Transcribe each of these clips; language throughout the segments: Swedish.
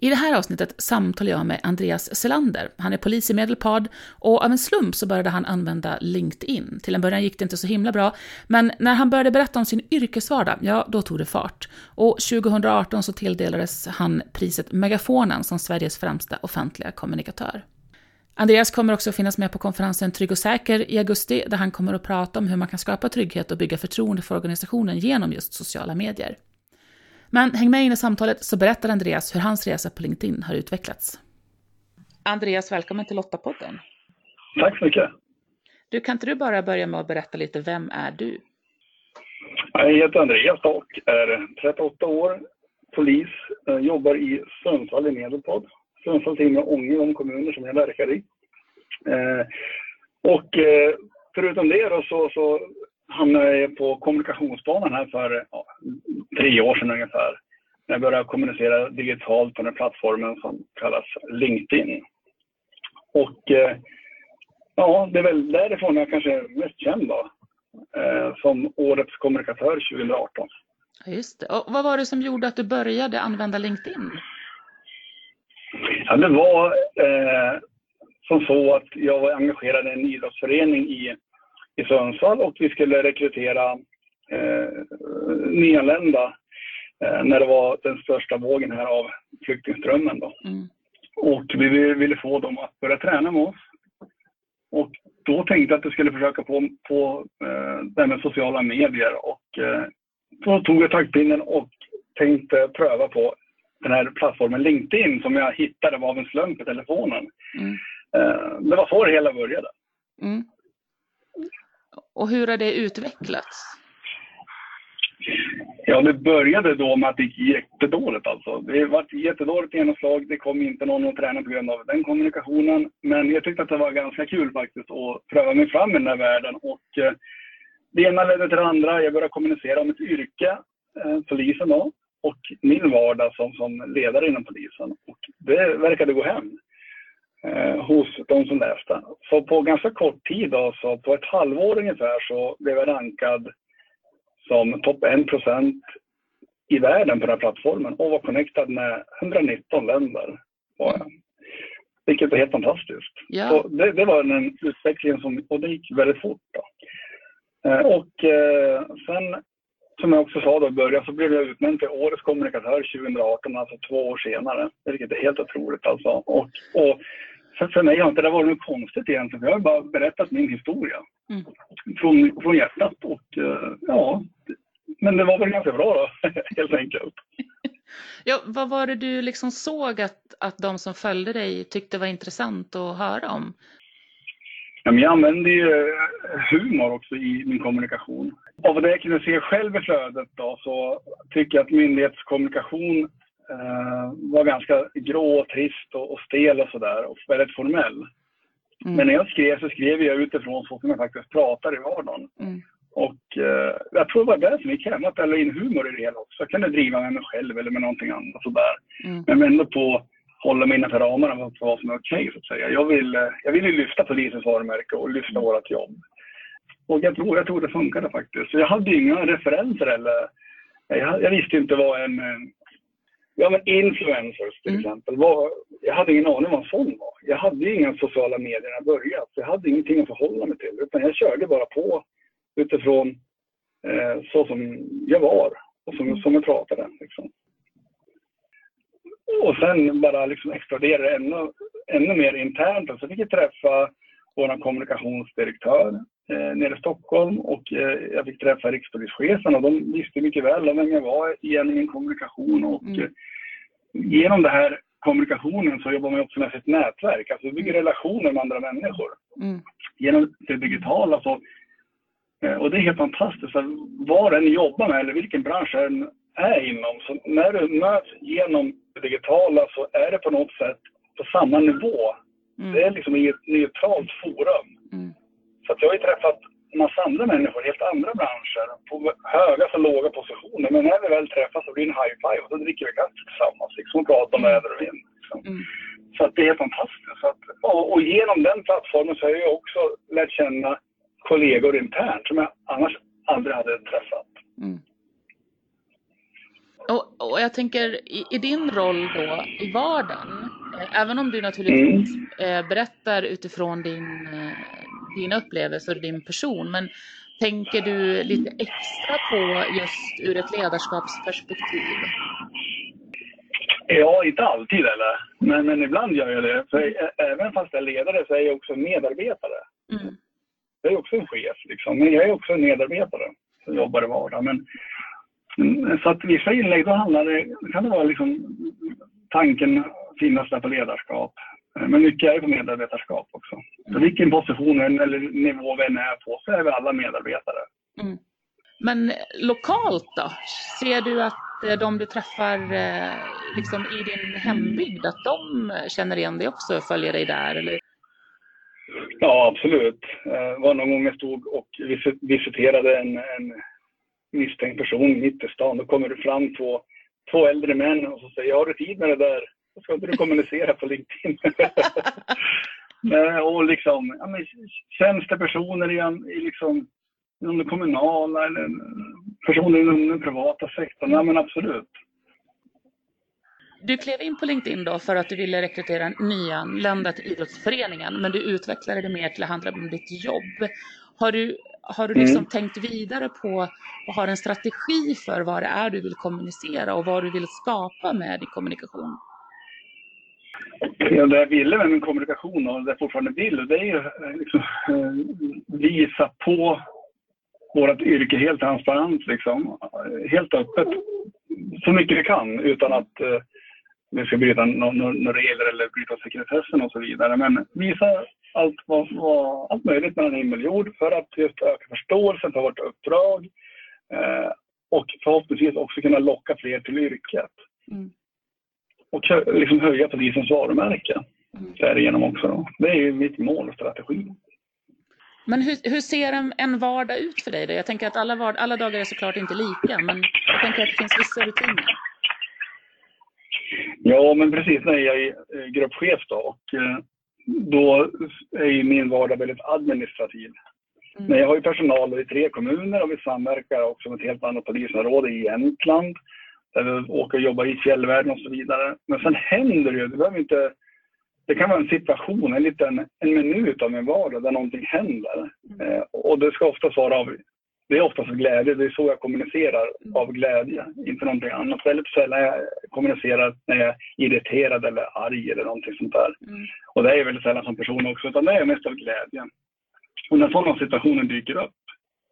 I det här avsnittet samtalar jag med Andreas Selander. Han är polis i Medelpad och av en slump så började han använda LinkedIn. Till en början gick det inte så himla bra, men när han började berätta om sin yrkesvardag, ja, då tog det fart. Och 2018 så tilldelades han priset Megafonen som Sveriges främsta offentliga kommunikatör. Andreas kommer också finnas med på konferensen Trygg och säker i augusti, där han kommer att prata om hur man kan skapa trygghet och bygga förtroende för organisationen genom just sociala medier. Men häng med in i samtalet så berättar Andreas hur hans resa på LinkedIn har utvecklats. Andreas, välkommen till Lottapodden. Tack så mycket. Du, kan inte du bara börja med att berätta lite, vem är du? Jag heter Andreas och är 38 år, polis, jag jobbar i Sundsvall i Medelpad. Sundsvall, Timrå och Ånge, de kommuner som jag verkar i. Eh, och eh, förutom det då så, så hamnade jag på kommunikationsbanan här för ja, tre år sedan ungefär. När jag började kommunicera digitalt på den plattformen som kallas LinkedIn. Och eh, ja, det är väl därifrån jag kanske är mest känd då. Eh, som årets kommunikatör 2018. Just det. Och vad var det som gjorde att du började använda LinkedIn? Ja, det var eh, som så att jag var engagerad i en idrottsförening i i Sundsvall och vi skulle rekrytera eh, nyanlända eh, när det var den största vågen här av flyktingströmmen. Då. Mm. Och vi ville få dem att börja träna med oss. Och då tänkte jag att jag skulle försöka få på eh, det här med sociala medier och eh, då tog jag taktpinnen och tänkte pröva på den här plattformen LinkedIn som jag hittade av en slump i telefonen. Mm. Eh, det var så det hela började. Mm. Och hur har det utvecklats? Ja, det började då med att det gick jättedåligt alltså. Det var ett jättedåligt genomslag. Det kom inte någon att träna på grund av den kommunikationen. Men jag tyckte att det var ganska kul faktiskt att pröva mig fram i den här världen. Och eh, det ena ledde till det andra. Jag började kommunicera om ett yrke, eh, polisen då, och min vardag som, som ledare inom polisen. Och det verkade gå hem eh, hos de som läste. Så på ganska kort tid, då, så på ett halvår ungefär, så blev jag rankad som topp 1 i världen på den här plattformen och var connectad med 119 länder. Vilket är helt fantastiskt. Ja. Så det, det, var en utveckling som, och det gick väldigt fort. Då. Eh, och eh, sen, som jag också sa då i början, så blev jag utnämnd till Årets kommunikatör 2018, alltså två år senare. Vilket är helt otroligt alltså. Och, och för, för mig har inte det varit något konstigt egentligen, jag har bara berättat min historia. Mm. Från, från hjärtat och uh, ja, men det var väl ganska bra då, helt enkelt. ja, vad var det du liksom såg att, att de som följde dig tyckte var intressant att höra om? Ja, men jag använder ju eh, humor också i min kommunikation. Av det jag kunde se själv i flödet då, så tycker jag att myndighetskommunikation eh, var ganska grå, trist och, och stel och sådär och väldigt formell. Mm. Men när jag skrev så skrev jag utifrån så som jag faktiskt pratar i vardagen. Mm. Och eh, jag tror det var det som gick hem, att jag la in humor i det hela också. Jag kunde driva med mig själv eller med någonting annat sådär. Mm. Men ändå på hålla mig innanför ramarna för vad som är okej okay, så. Jag vill, eh, jag vill ju lyfta polisens varumärke och lyfta vårt jobb. Och jag tror, jag tror det funkade faktiskt. Så jag hade inga referenser eller jag, jag visste inte vad en, Ja, men influencers till mm. exempel. Var, jag hade ingen aning vad en sån var. Jag hade inga sociala medier när jag började. Så jag hade ingenting att förhålla mig till. Utan jag körde bara på utifrån eh, så som jag var och som, som jag pratade. Liksom. Och sen bara liksom exploderade det ännu, ännu mer internt. Och så fick jag träffa vår kommunikationsdirektör eh, nere i Stockholm och eh, jag fick träffa rikspolischefen och de visste mycket väl vem jag var i kommunikation och mm. eh, genom den här kommunikationen så jobbar man också med sitt nätverk, alltså vi bygger relationer med andra människor. Mm. Genom det digitala så, eh, och det är helt fantastiskt, att var en jobbar med eller vilken bransch en är inom, så när du möts genom digitala så är det på något sätt på samma nivå Mm. Det är liksom i ett neutralt forum. Mm. Så att jag har ju träffat en massa andra människor, helt andra branscher, på höga så låga positioner. Men när vi väl träffas så blir det en high five och så dricker vi kaffe tillsammans liksom, och pratar om mm. väder och vind. Liksom. Mm. Så att det är fantastiskt. Att, och, och, genom den plattformen så har jag också lärt känna kollegor internt som jag annars aldrig hade träffat. Mm. Och, och, jag tänker i, i, din roll då i vardagen, eh, även om du naturligtvis mm. eh, berättar utifrån din, eh, dina upplevelser och din person, men tänker du lite extra på just ur ett ledarskapsperspektiv? Ja, inte alltid eller. Men, men ibland gör jag det. För även fast jag är ledare så är jag också medarbetare. Mm. Jag är också en chef liksom. Men jag är också en medarbetare som jobbar i vardagen. Men, så att vissa inlägg då handlar det, kan det vara liksom tanken finnas där på ledarskap. Men mycket är på medarbetarskap också. Så mm. vilken position eller nivå vi än är på så är vi alla medarbetare. Mm. Men lokalt då? Ser du att eh, de du träffar eh, liksom i din hembygd, att de känner igen dig också och följer dig där? Eller? Ja, absolut. Det var någon gång jag stod och visiterade en, en misstänkt person mitt i stan. Då kommer det fram två, två äldre män och så säger jag, har du tid med det där? Ska inte du kommunicera på LinkedIn? och liksom, ja, men, tjänstepersoner i, i liksom, inom det kommunala eller personer inom den privata sektorn. Ja, men absolut. Du klev in på LinkedIn då för att du ville rekrytera nyanlända till idrottsföreningen, men du utvecklade det mer till att handla om ditt jobb. Har du, har du liksom mm. tänkt vidare på och har en strategi för vad det är du vill kommunicera och vad du vill skapa med din kommunikation? Ja, det jag ville med min kommunikation och det jag fortfarande vill, det är ju liksom, eh, visa på vårt yrke helt transparent, liksom. helt öppet. Så mycket vi kan utan att eh, vi ska bryta några regler eller bryta sekretessen och så vidare. Men visa allt, vad, vad, allt möjligt mellan himmel och jord för att just öka förståelsen för vårt uppdrag eh, och förhoppningsvis också kunna locka fler till yrket. Mm. Och liksom höja polisens varumärke mm. därigenom också. Då. Det är ju mitt mål och strategi. Men hur, hur ser en, en, vardag ut för dig då? Jag tänker att alla, var, alla dagar är såklart inte lika, men jag tänker att det finns vissa rutiner. Ja, men precis. Nej, jag är gruppchef då och eh, då är ju min vardag väldigt administrativ. Mm. Men jag har ju personal i tre kommuner och vi samverkar också med ett helt annat polisområde i Jämtland. Där vi åker och jobbar i fjällvärlden och så vidare. Men sen händer det ju, det behöver inte det kan vara en situation, en liten en minut av min vardag där någonting händer. Mm. Eh, och det ska oftast vara av, det är oftast glädje, det är så jag kommunicerar mm. av glädje, inte någonting annat. Väldigt sällan jag kommunicerar när jag är irriterad eller arg eller någonting sånt där. Mm. Och det är jag väldigt sällan som person också, utan det är mest av glädje. Och när sådana situationer dyker upp,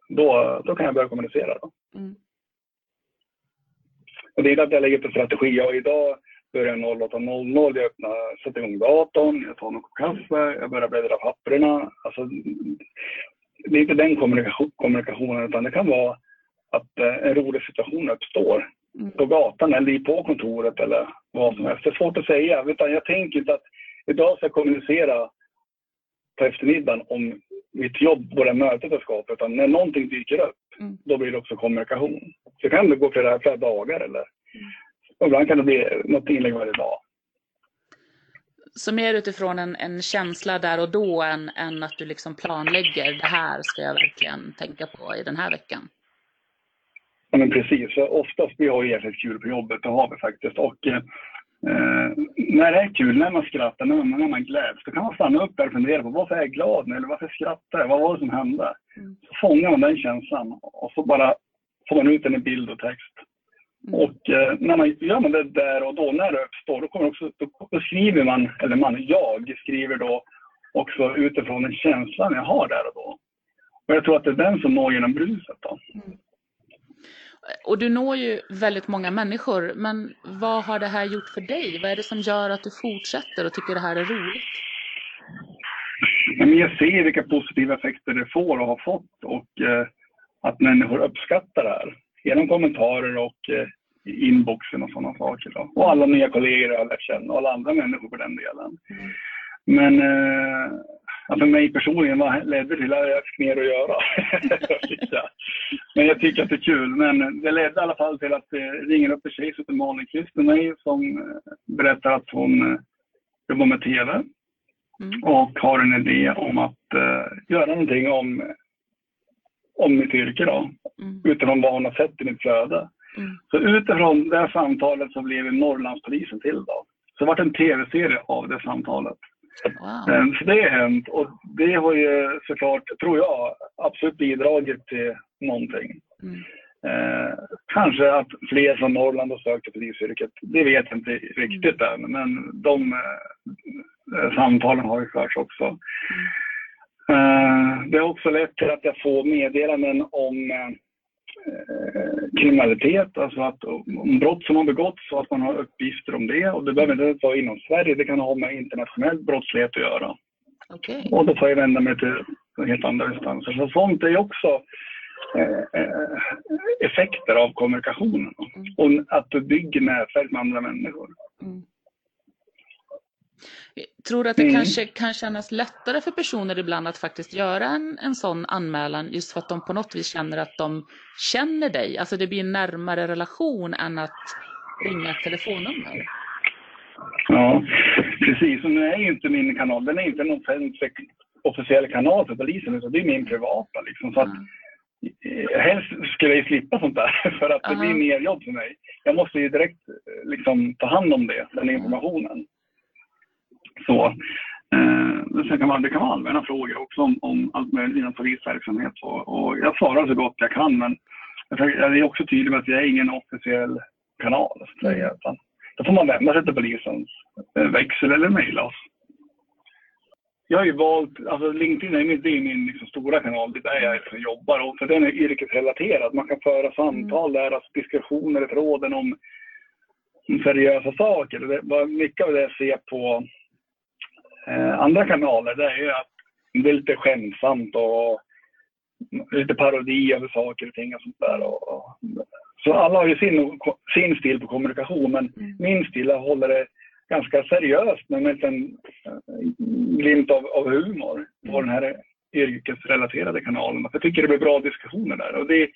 då, då kan jag börja kommunicera. Då. Mm. Och det är att jag lägger på strategi. Jag idag börjar 08.00, jag öppnar, sätter igång datorn, jag tar något kaffe, jag börjar bläddra papperna. Alltså, det är inte den kommunikation, kommunikationen, utan det kan vara att eh, en rolig situation uppstår mm. på gatan eller på kontoret eller vad som helst. Det är svårt att säga, utan jag tänker inte att idag ska jag kommunicera på eftermiddagen om mitt jobb och det mötet jag skapar, utan när någonting dyker upp, mm. då blir det också kommunikation. Så kan det gå flera, flera dagar eller mm. Ibland kan det bli något inlägg varje dag. Så mer utifrån en, en känsla där och då än, än att du liksom planlägger, det här ska jag verkligen tänka på i den här veckan? Ja men precis, oftast vi har ju jäkligt kul på jobbet, det har vi faktiskt. Och eh, när det är kul, när man skrattar, när man, när man gläds, då kan man stanna upp där och fundera på varför är jag glad nu, eller varför skrattar jag, vad var det som hände? Mm. Så fångar man den känslan och så bara får man ut den i bild och text. Mm. Och eh, när man gör man det där och då, när det uppstår, då, kommer också, då, skriver man, eller man, jag skriver då också utifrån den känslan jag har där och då. Och jag tror att det är den som når genom bruset. Då. Mm. Och du når ju väldigt många människor, men vad har det här gjort för dig? Vad är det som gör att du fortsätter och tycker det här är roligt? jag ser vilka positiva effekter det får och har fått och eh, att människor uppskattar det här genom kommentarer och eh, inboxen och sådana saker. Då. Och alla nya kollegor jag har lärt känna och alla andra människor för den delen. Mm. Men eh, för mig personligen var, ledde till att jag fick mer att göra. men jag tycker att det är kul. Men det ledde i alla fall till att det ringer upp en tjej som heter Malin med mig som eh, berättar att hon eh, jobbar med TV. Mm. Och har en idé om att uh, göra någonting om, om mitt yrke då. Mm. Utifrån vad hon har sett i mitt flöde. Mm. Så utifrån det här samtalet så blev Norrlandspolisen till då. Så det vart en tv-serie av det samtalet. Wow. Så det har hänt och det har ju såklart, tror jag, absolut bidragit till någonting. Mm. Eh, kanske att fler från Norrland har sökt till polisyrket. Det vet jag inte riktigt mm. än, men de eh, samtalen har ju förts också. Mm. Eh, det har också lett till att jag får meddelanden om Eh, kriminalitet, alltså att om brott som har begåtts så att man har uppgifter om det. Och det behöver inte vara inom Sverige, det kan ha med internationell brottslighet att göra. Okay. Och då får jag vända mig till helt andra instanser. Så sånt är ju också eh, eh, effekter av kommunikationen. Mm. Och att du bygger nätverk med andra människor. Mm. Tror du att det mm. kanske kan kännas lättare för personer ibland att faktiskt göra en, en sån anmälan just för att de på något vis känner att de känner dig? Alltså det blir en närmare relation än att ringa ett telefonnummer. Ja, precis. Och nu är ju inte min kanal, den är inte en officiell kanal för polisen, utan det är min privata. Liksom. Så att, mm. Helst skulle jag slippa sånt där, för att det blir mer jobb för mig. Jag måste ju direkt liksom, ta hand om det, den informationen. Så. Eh, sen kan man, det kan vara allmänna frågor också om, om allt möjligt inom polisverksamhet. Och, och jag svarar så gott jag kan, men jag är också tydlig med att jag är ingen officiell kanal. Så mm. utan, då får man vända sig till polisens eh, växel eller mejla oss. Jag har ju valt, alltså LinkedIn är min, det är min liksom stora kanal, det är där jag liksom jobbar. Och för den är yrkesrelaterad. Man kan föra samtal mm. där, alltså diskussioner i tråden om, om seriösa saker. Det, mycket av det jag ser på Eh, andra kanaler, det är ju att det är lite skämtsamt och lite parodi över saker och ting och sånt där. Och, och, så alla har ju sin, sin stil på kommunikation, men mm. min stil håller det ganska seriöst med en liten eh, glimt av, av humor på den här yrkesrelaterade kanalen. Jag tycker det blir bra diskussioner där. Och det är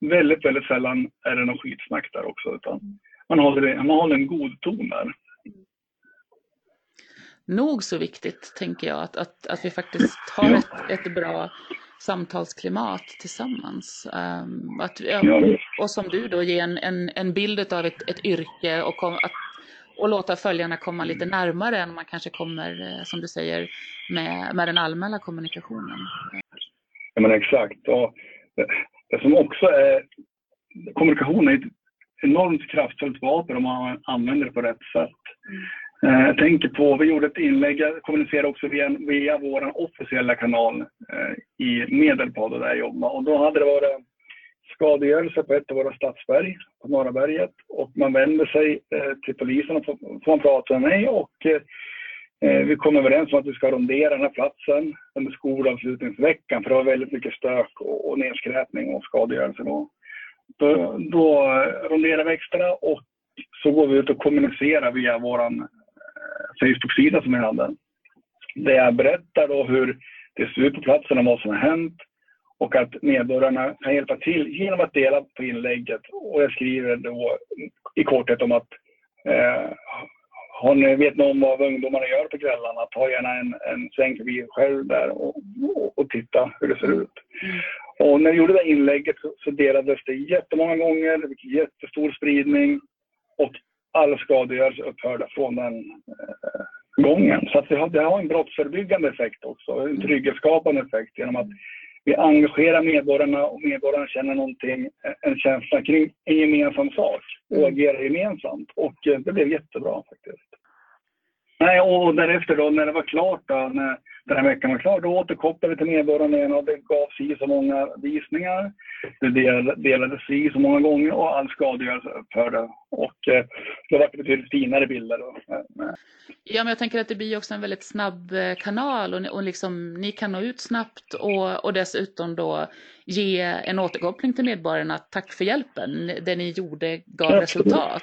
väldigt, väldigt sällan är det någon skitsnack där också. Utan man, håller, man håller en god ton där nog så viktigt, tänker jag, att, att, att vi faktiskt har ett, ett bra samtalsklimat tillsammans. Um, att, och som du då, ge en, en, en bild av ett, ett yrke och, kom, att, och låta följarna komma lite närmare än man kanske kommer, eh, som du säger, med, med den allmänna kommunikationen. Ja, men exakt. Och det, det som också är... Kommunikation är ett enormt kraftfullt vapen om man använder det på rätt sätt. Mm. Eh, jag tänker på, vi gjorde ett inlägg, jag kommunicerade också via, via vår officiella kanal eh, i Medelpad där jag jobbar. Och då hade det varit skadegörelse på ett av våra stadsberg på Norra berget. Och man vänder sig eh, till polisen och får, får prata med mig. Och, eh, eh, vi kom överens om att vi ska rondera den här platsen under skolavslutningsveckan. För det var väldigt mycket stök och, och nedskräpning och skadegörelse då. Då, då ronderar vi extra och så går vi ut och kommunicerar via våran Facebook-sida som jag hade. Där jag berättar då hur det ser ut på platsen och vad som har hänt. Och att medborgarna kan hjälpa till genom att dela på inlägget. Och jag skriver då i korthet om att eh, har ni, vet ni om vad ungdomarna gör på kvällarna, ta gärna en, en sväng förbi själv där och, och, och, titta hur det ser ut. Mm. Och när jag gjorde det inlägget så, så delades det jättemånga gånger, det fick jättestor spridning. Och all skadegörelse upphörde från den eh, gången. Så att det, har, det har en brottsförebyggande effekt också, en mm. trygghetsskapande effekt genom att vi engagerar medborgarna och medborgarna känner någonting, en känsla kring en gemensam sak och mm. agerar gemensamt. Och eh, det blev jättebra faktiskt. Nej, och därefter då när det var klart då, när den här veckan var klar, då återkopplade vi till medborgarna igen och det gav si så många visningar. Det delades si så många gånger och all skadegörelse upphörde. Och eh, det var betydligt finare bilder. Då. Ja, men jag tänker att det blir också en väldigt snabb eh, kanal och, och liksom, ni kan nå ut snabbt och, och dessutom då ge en återkoppling till medborgarna. Tack för hjälpen, det ni gjorde gav Absolut. resultat.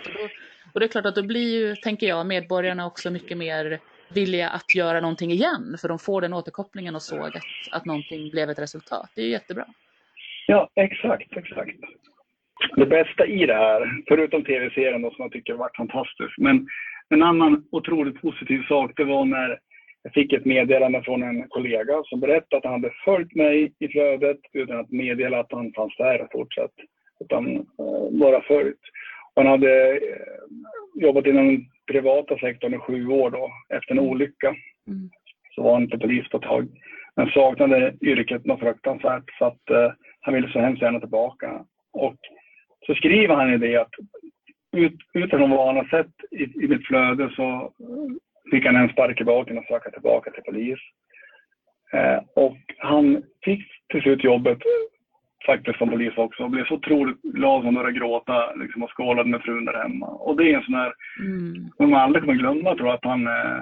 Och, då, det är klart att då blir ju, tänker jag, medborgarna också mycket mer vilja att göra någonting igen, för de får den återkopplingen och såg att, att någonting blev ett resultat. Det är ju jättebra. Ja, exakt, exakt. Det bästa i det här, förutom tv-serien som jag tycker har varit fantastisk, men en annan otroligt positiv sak, det var när jag fick ett meddelande från en kollega som berättade att han hade följt mig i flödet utan att meddela att han fanns där fortsatt. Utan eh, bara följt. Han hade uh, jobbat inom den privata sektorn i sju år då, efter en olycka. Mm. Så var han inte polis på ett tag. Men saknade yrket något fruktansvärt så att uh, han ville så hemskt gärna tillbaka. Och så skriver han i det att ut, utifrån vad han har sett i, i mitt flöde så fick han en spark i baken och söka tillbaka till polis. Eh, och han fick till slut jobbet faktiskt som polis också och blev så otroligt glad han började gråta liksom, och skålade med frun där hemma. Och det är en sån här, mm. som man aldrig kommer glömma tror jag, att han, eh,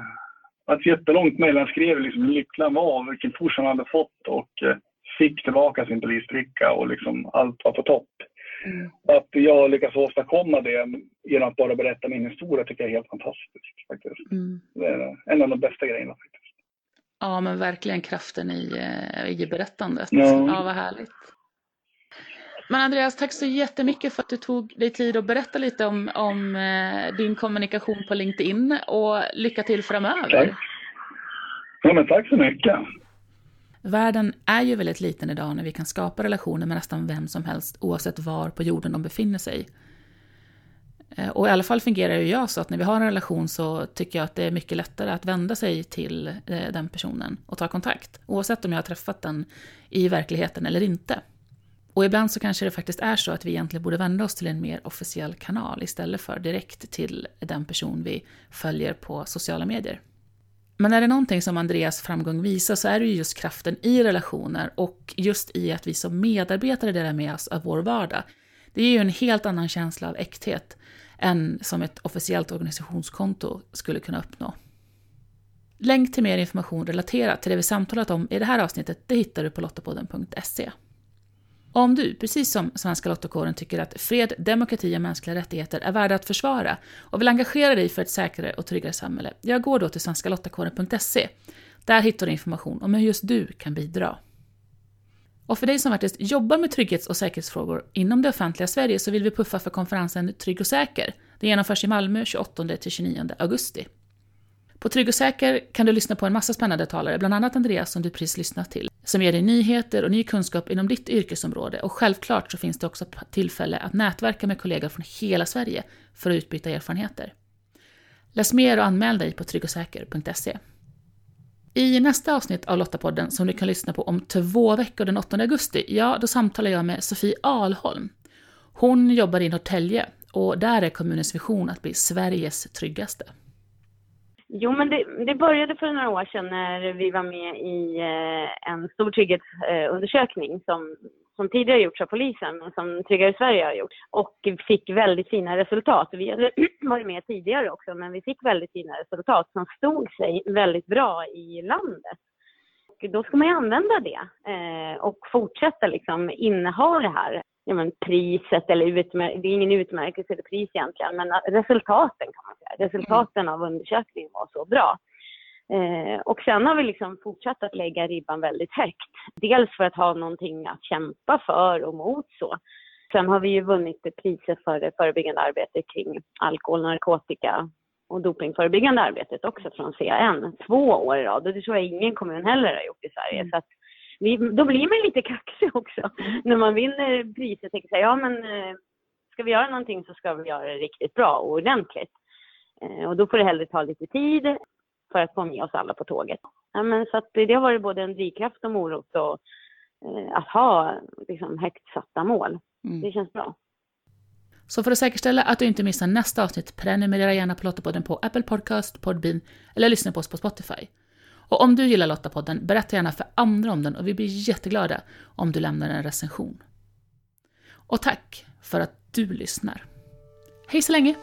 ett jättelångt mejl, han skrev liksom hur lycklig han var, vilken push han hade fått och eh, fick tillbaka sin polisbricka och liksom allt var på topp. Mm. Att jag lyckas åstadkomma det genom att bara berätta min historia tycker jag är helt fantastiskt. Faktiskt. Mm. Det är en av de bästa grejerna. faktiskt. Ja, men verkligen kraften i, eh, i berättandet. Ja. ja, vad härligt. Men Andreas, tack så jättemycket för att du tog dig tid att berätta lite om, om eh, din kommunikation på LinkedIn och lycka till framöver. Tack. Ja, men tack så mycket. Världen är ju väldigt liten idag när vi kan skapa relationer med nästan vem som helst oavsett var på jorden de befinner sig. Eh, och i alla fall fungerar ju jag så att när vi har en relation så tycker jag att det är mycket lättare att vända sig till eh, den personen och ta kontakt. Oavsett om jag har träffat den i verkligheten eller inte. Och ibland så kanske det faktiskt är så att vi egentligen borde vända oss till en mer officiell kanal istället för direkt till den person vi följer på sociala medier. Men är det någonting som Andreas framgång visar så är det ju just kraften i relationer och just i att vi som medarbetare delar med oss av vår vardag. Det ger ju en helt annan känsla av äkthet än som ett officiellt organisationskonto skulle kunna uppnå. Länk till mer information relaterat till det vi samtalat om i det här avsnittet det hittar du på lottapodden.se. Om du, precis som Svenska Lottakåren, tycker att fred, demokrati och mänskliga rättigheter är värda att försvara och vill engagera dig för ett säkrare och tryggare samhälle, jag går då till svenskalottakåren.se. Där hittar du information om hur just du kan bidra. Och för dig som faktiskt jobbar med trygghets och säkerhetsfrågor inom det offentliga Sverige så vill vi puffa för konferensen Trygg och säker. Den genomförs i Malmö 28-29 augusti. På Trygg och säker kan du lyssna på en massa spännande talare, bland annat Andreas som du precis lyssnat till, som ger dig nyheter och ny kunskap inom ditt yrkesområde. Och självklart så finns det också tillfälle att nätverka med kollegor från hela Sverige för att utbyta erfarenheter. Läs mer och anmäl dig på tryggosäker.se. I nästa avsnitt av Lottapodden, som du kan lyssna på om två veckor den 8 augusti, ja, då samtalar jag med Sofie Alholm. Hon jobbar i Norrtälje och där är kommunens vision att bli Sveriges tryggaste. Jo, men det, det, började för några år sedan när vi var med i eh, en stor trygghetsundersökning som, som tidigare gjorts av polisen, men som Tryggare Sverige har gjort. Och fick väldigt fina resultat. Vi hade varit med tidigare också, men vi fick väldigt fina resultat som stod sig väldigt bra i landet. Och då ska man ju använda det eh, och fortsätta liksom inneha det här ja, men priset eller utmär- det är ingen utmärkelse eller pris egentligen, men resultaten kan man säga. Resultaten av undersökningen var så bra. Eh, och sen har vi liksom fortsatt att lägga ribban väldigt högt. Dels för att ha någonting att kämpa för och mot så. Sen har vi ju vunnit priset för det förebyggande arbetet kring alkohol, narkotika och dopingförebyggande arbetet också från CAN. Två år i rad och det tror jag ingen kommun heller har gjort i Sverige. Mm. Så att vi, då blir man lite kaxig också när man vinner priset. Tänker säga, ja men eh, ska vi göra någonting så ska vi göra det riktigt bra och ordentligt. Eh, och då får det hellre ta lite tid för att få med oss alla på tåget. Ja, men så det har varit både en drivkraft och morot och eh, att ha liksom, högt satta mål. Mm. Det känns bra. Så för att säkerställa att du inte missar nästa avsnitt, prenumerera gärna på Lottapodden på Apple Podcast, Podbean eller lyssna på oss på Spotify. Och om du gillar Lottapodden, berätta gärna för andra om den och vi blir jätteglada om du lämnar en recension. Och tack för att du lyssnar. Hej så länge!